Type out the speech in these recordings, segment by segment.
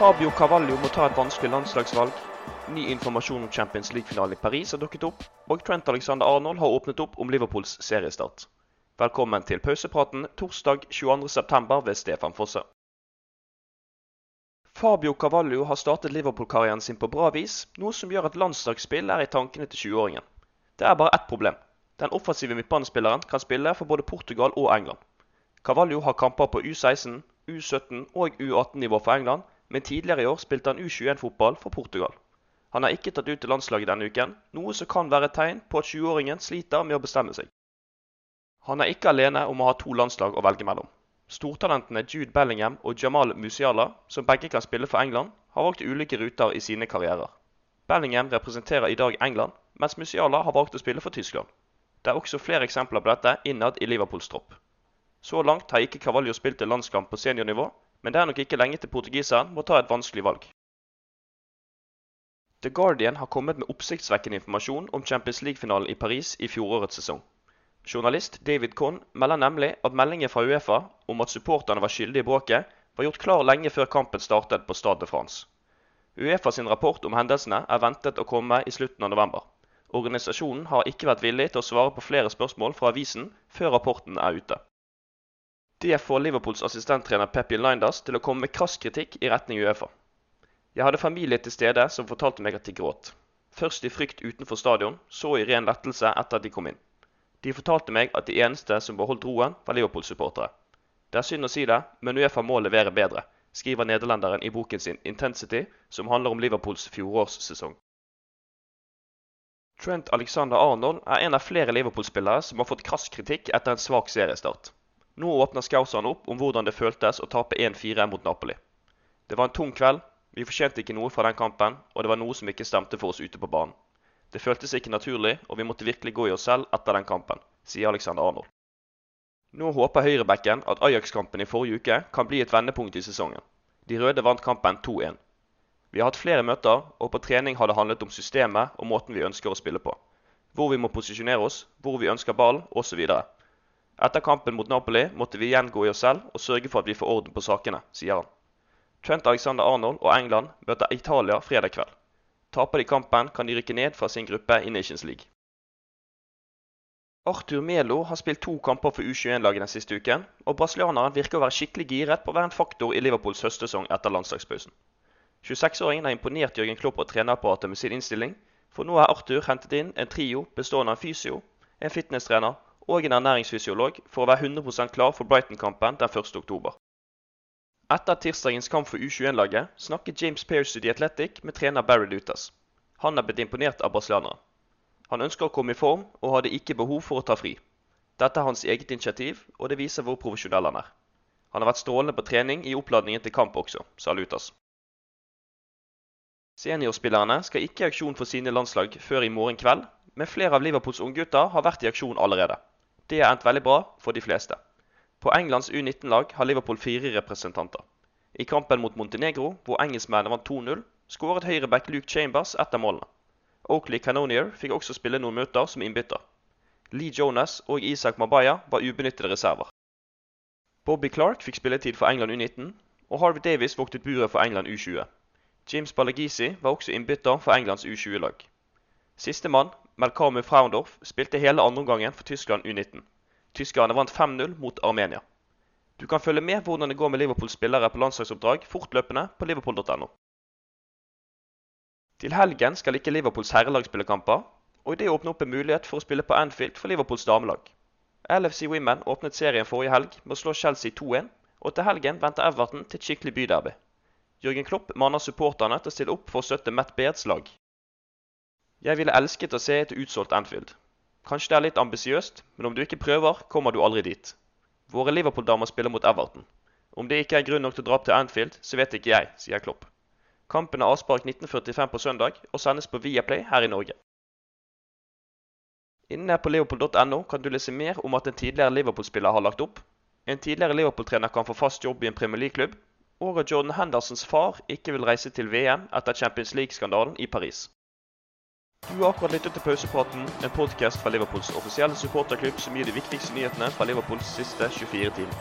Fabio Cavallo må ta et vanskelig landslagsvalg. Ny informasjon om Champions League-finalen i Paris har dukket opp, og Trent Alexander Arnold har åpnet opp om Liverpools seriestart. Velkommen til pausepraten torsdag 22.9. ved Stefan Fosse. Fabio Cavallo har startet Liverpool-karrieren sin på bra vis, noe som gjør at landslagsspill er i tankene til 20-åringen. Det er bare ett problem. Den offensive midtbanespilleren kan spille for både Portugal og England. Cavallo har kamper på U16, U17 og U18-nivå for England, men tidligere i år spilte han U21-fotball for Portugal. Han er ikke tatt ut til landslaget denne uken, noe som kan være et tegn på at 20-åringen sliter med å bestemme seg. Han er ikke alene om å ha to landslag å velge mellom. Stortalentene Jude Bellingham og Jamal Musiala, som begge kan spille for England, har valgt ulike ruter i sine karrierer. Bellingham representerer i dag England, mens Musiala har valgt å spille for Tyskland. Det er også flere eksempler på dette innad i Liverpools tropp. Så langt har ikke Cavallo spilt en landskamp på seniornivå, men det er nok ikke lenge til portugiseren må ta et vanskelig valg. The Guardian har kommet med oppsiktsvekkende informasjon om Champions League-finalen i Paris i fjorårets sesong. Journalist David Conn melder nemlig at meldingen fra Uefa om at supporterne var skyldige i bråket, var gjort klar lenge før kampen startet på Stade de France. Uefa sin rapport om hendelsene er ventet å komme i slutten av november. Organisasjonen har ikke vært villig til å svare på flere spørsmål fra avisen før rapporten er ute. Det får Liverpools assistenttrener Peppi Linders til å komme med krass kritikk i retning Uefa. Jeg hadde familie til stede som fortalte meg at de gråt. Først i frykt utenfor stadion, så i ren lettelse etter at de kom inn. De fortalte meg at de eneste som beholdt roen, var Liverpool-supportere. Det er synd å si det, men Uefa må levere bedre, skriver nederlenderen i boken sin 'Intensity', som handler om Liverpools fjorårssesong. Trent Alexander Arnold er en av flere Liverpool-spillere som har fått krass kritikk etter en svak seriestart. Nå åpner Scouseren opp om hvordan det føltes å tape 1-4 mot Napoli. Det var en tung kveld, vi fortjente ikke noe fra den kampen, og det var noe som ikke stemte for oss ute på banen. Det føltes ikke naturlig, og vi måtte virkelig gå i oss selv etter den kampen, sier Alexander Arnold. Nå håper høyrebacken at Ajax-kampen i forrige uke kan bli et vendepunkt i sesongen. De røde vant kampen 2-1. Vi har hatt flere møter, og på trening har det handlet om systemet og måten vi ønsker å spille på. Hvor vi må posisjonere oss, hvor vi ønsker ball, osv. Etter kampen mot Napoli måtte vi igjen gå i oss selv og sørge for at vi får orden på sakene, sier han. Trent Alexander Arnold og England møter Italia fredag kveld. Taper de kampen, kan de rykke ned fra sin gruppe i Nations League. Arthur Melo har spilt to kamper for U21-laget den siste uken, og brasilianeren virker å være skikkelig giret på å være en faktor i Liverpools høstsesong etter landslagspausen. 26-åringen har imponert Jørgen Klopp og trenerapparatet med sin innstilling, for nå er Arthur hentet inn en trio bestående av en fysio, en fitnesstrener og en ernæringsfysiolog for å være 100% klar for Brighton-kampen den 1.10. Etter tirsdagens kamp for U21-laget snakket James Pearce i The Athletic med trener Barry Lutas. Han er blitt imponert av brasilianeren. Han ønsker å komme i form, og hadde ikke behov for å ta fri. Dette er hans eget initiativ, og det viser hvor profesjonell han er. Han har vært strålende på trening i oppladningen til kamp også, sa Lutas. Seniorspillerne skal ikke i aksjon for sine landslag før i morgen kveld, men flere av Liverpools unggutter har vært i aksjon allerede. Det er endt veldig bra for de fleste. På Englands U19-lag har Liverpool fire representanter. I kampen mot Montenegro, hvor engelskmennene vant 2-0, skåret høyreback Luke Chambers etter målene. Oakley Canonier fikk også spille noen møter som innbytter. Lee Jonas og Isak Mabaya var ubenyttede reserver. Bobby Clark fikk spilletid for England U19, og Harvey Davies voktet buret for England U20. James Balagisi var også innbytter for Englands U20-lag. Sistemann, Melkamu Fraundorf, spilte hele andreomgangen for Tyskland U19. Tyskerne vant 5-0 mot Armenia. Du kan følge med hvordan det går med Liverpools spillere på landslagsoppdrag fortløpende på liverpool.no. Til helgen skal ikke Liverpools herrelag spille kamper, og det åpner opp en mulighet for å spille på Anfield for Liverpools damelag. LFC Women åpnet serien forrige helg med å slå Chelsea 2-1, og til helgen venter Everton til et skikkelig byderby. Jørgen Klopp maner supporterne til å stille opp for å støtte Matt Beards lag. Jeg ville elsket å se et utsolgt Anfield. Kanskje det er litt ambisiøst, men om du ikke prøver, kommer du aldri dit. Våre Liverpool-damer spiller mot Everton. Om det ikke er grunn nok til å dra til Anfield, så vet ikke jeg, sier Klopp. Kampen er avspark 1945 på søndag og sendes på Viaplay her i Norge. Inne på leopold.no kan du lese mer om at en tidligere Liverpool-spiller har lagt opp, en tidligere Liverpool-trener kan få fast jobb i en Premier League-klubb, og at Jordan Hendersons far ikke vil reise til VM etter Champions League-skandalen i Paris. Du har akkurat lyttet til Pausepraten, en podkast fra Liverpools offisielle supporterklubb som gir de viktigste nyhetene fra Liverpools siste 24 timer.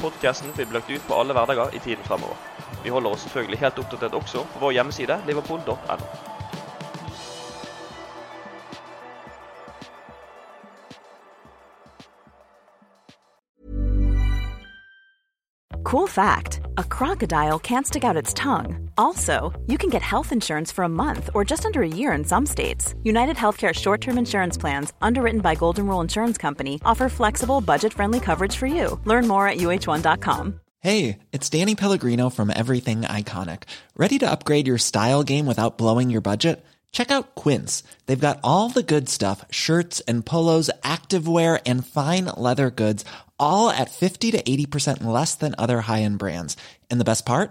Podkasten blir lagt ut på alle hverdager i tiden fremover. Vi holder oss selvfølgelig helt oppdatert også på vår hjemmeside liverpool.no. Cool fact a crocodile can't stick out its tongue. Also, you can get health insurance for a month or just under a year in some states. United Healthcare short term insurance plans, underwritten by Golden Rule Insurance Company, offer flexible, budget friendly coverage for you. Learn more at uh1.com. Hey, it's Danny Pellegrino from Everything Iconic. Ready to upgrade your style game without blowing your budget? Check out Quince. They've got all the good stuff shirts and polos, activewear, and fine leather goods all at 50 to 80% less than other high-end brands. And the best part?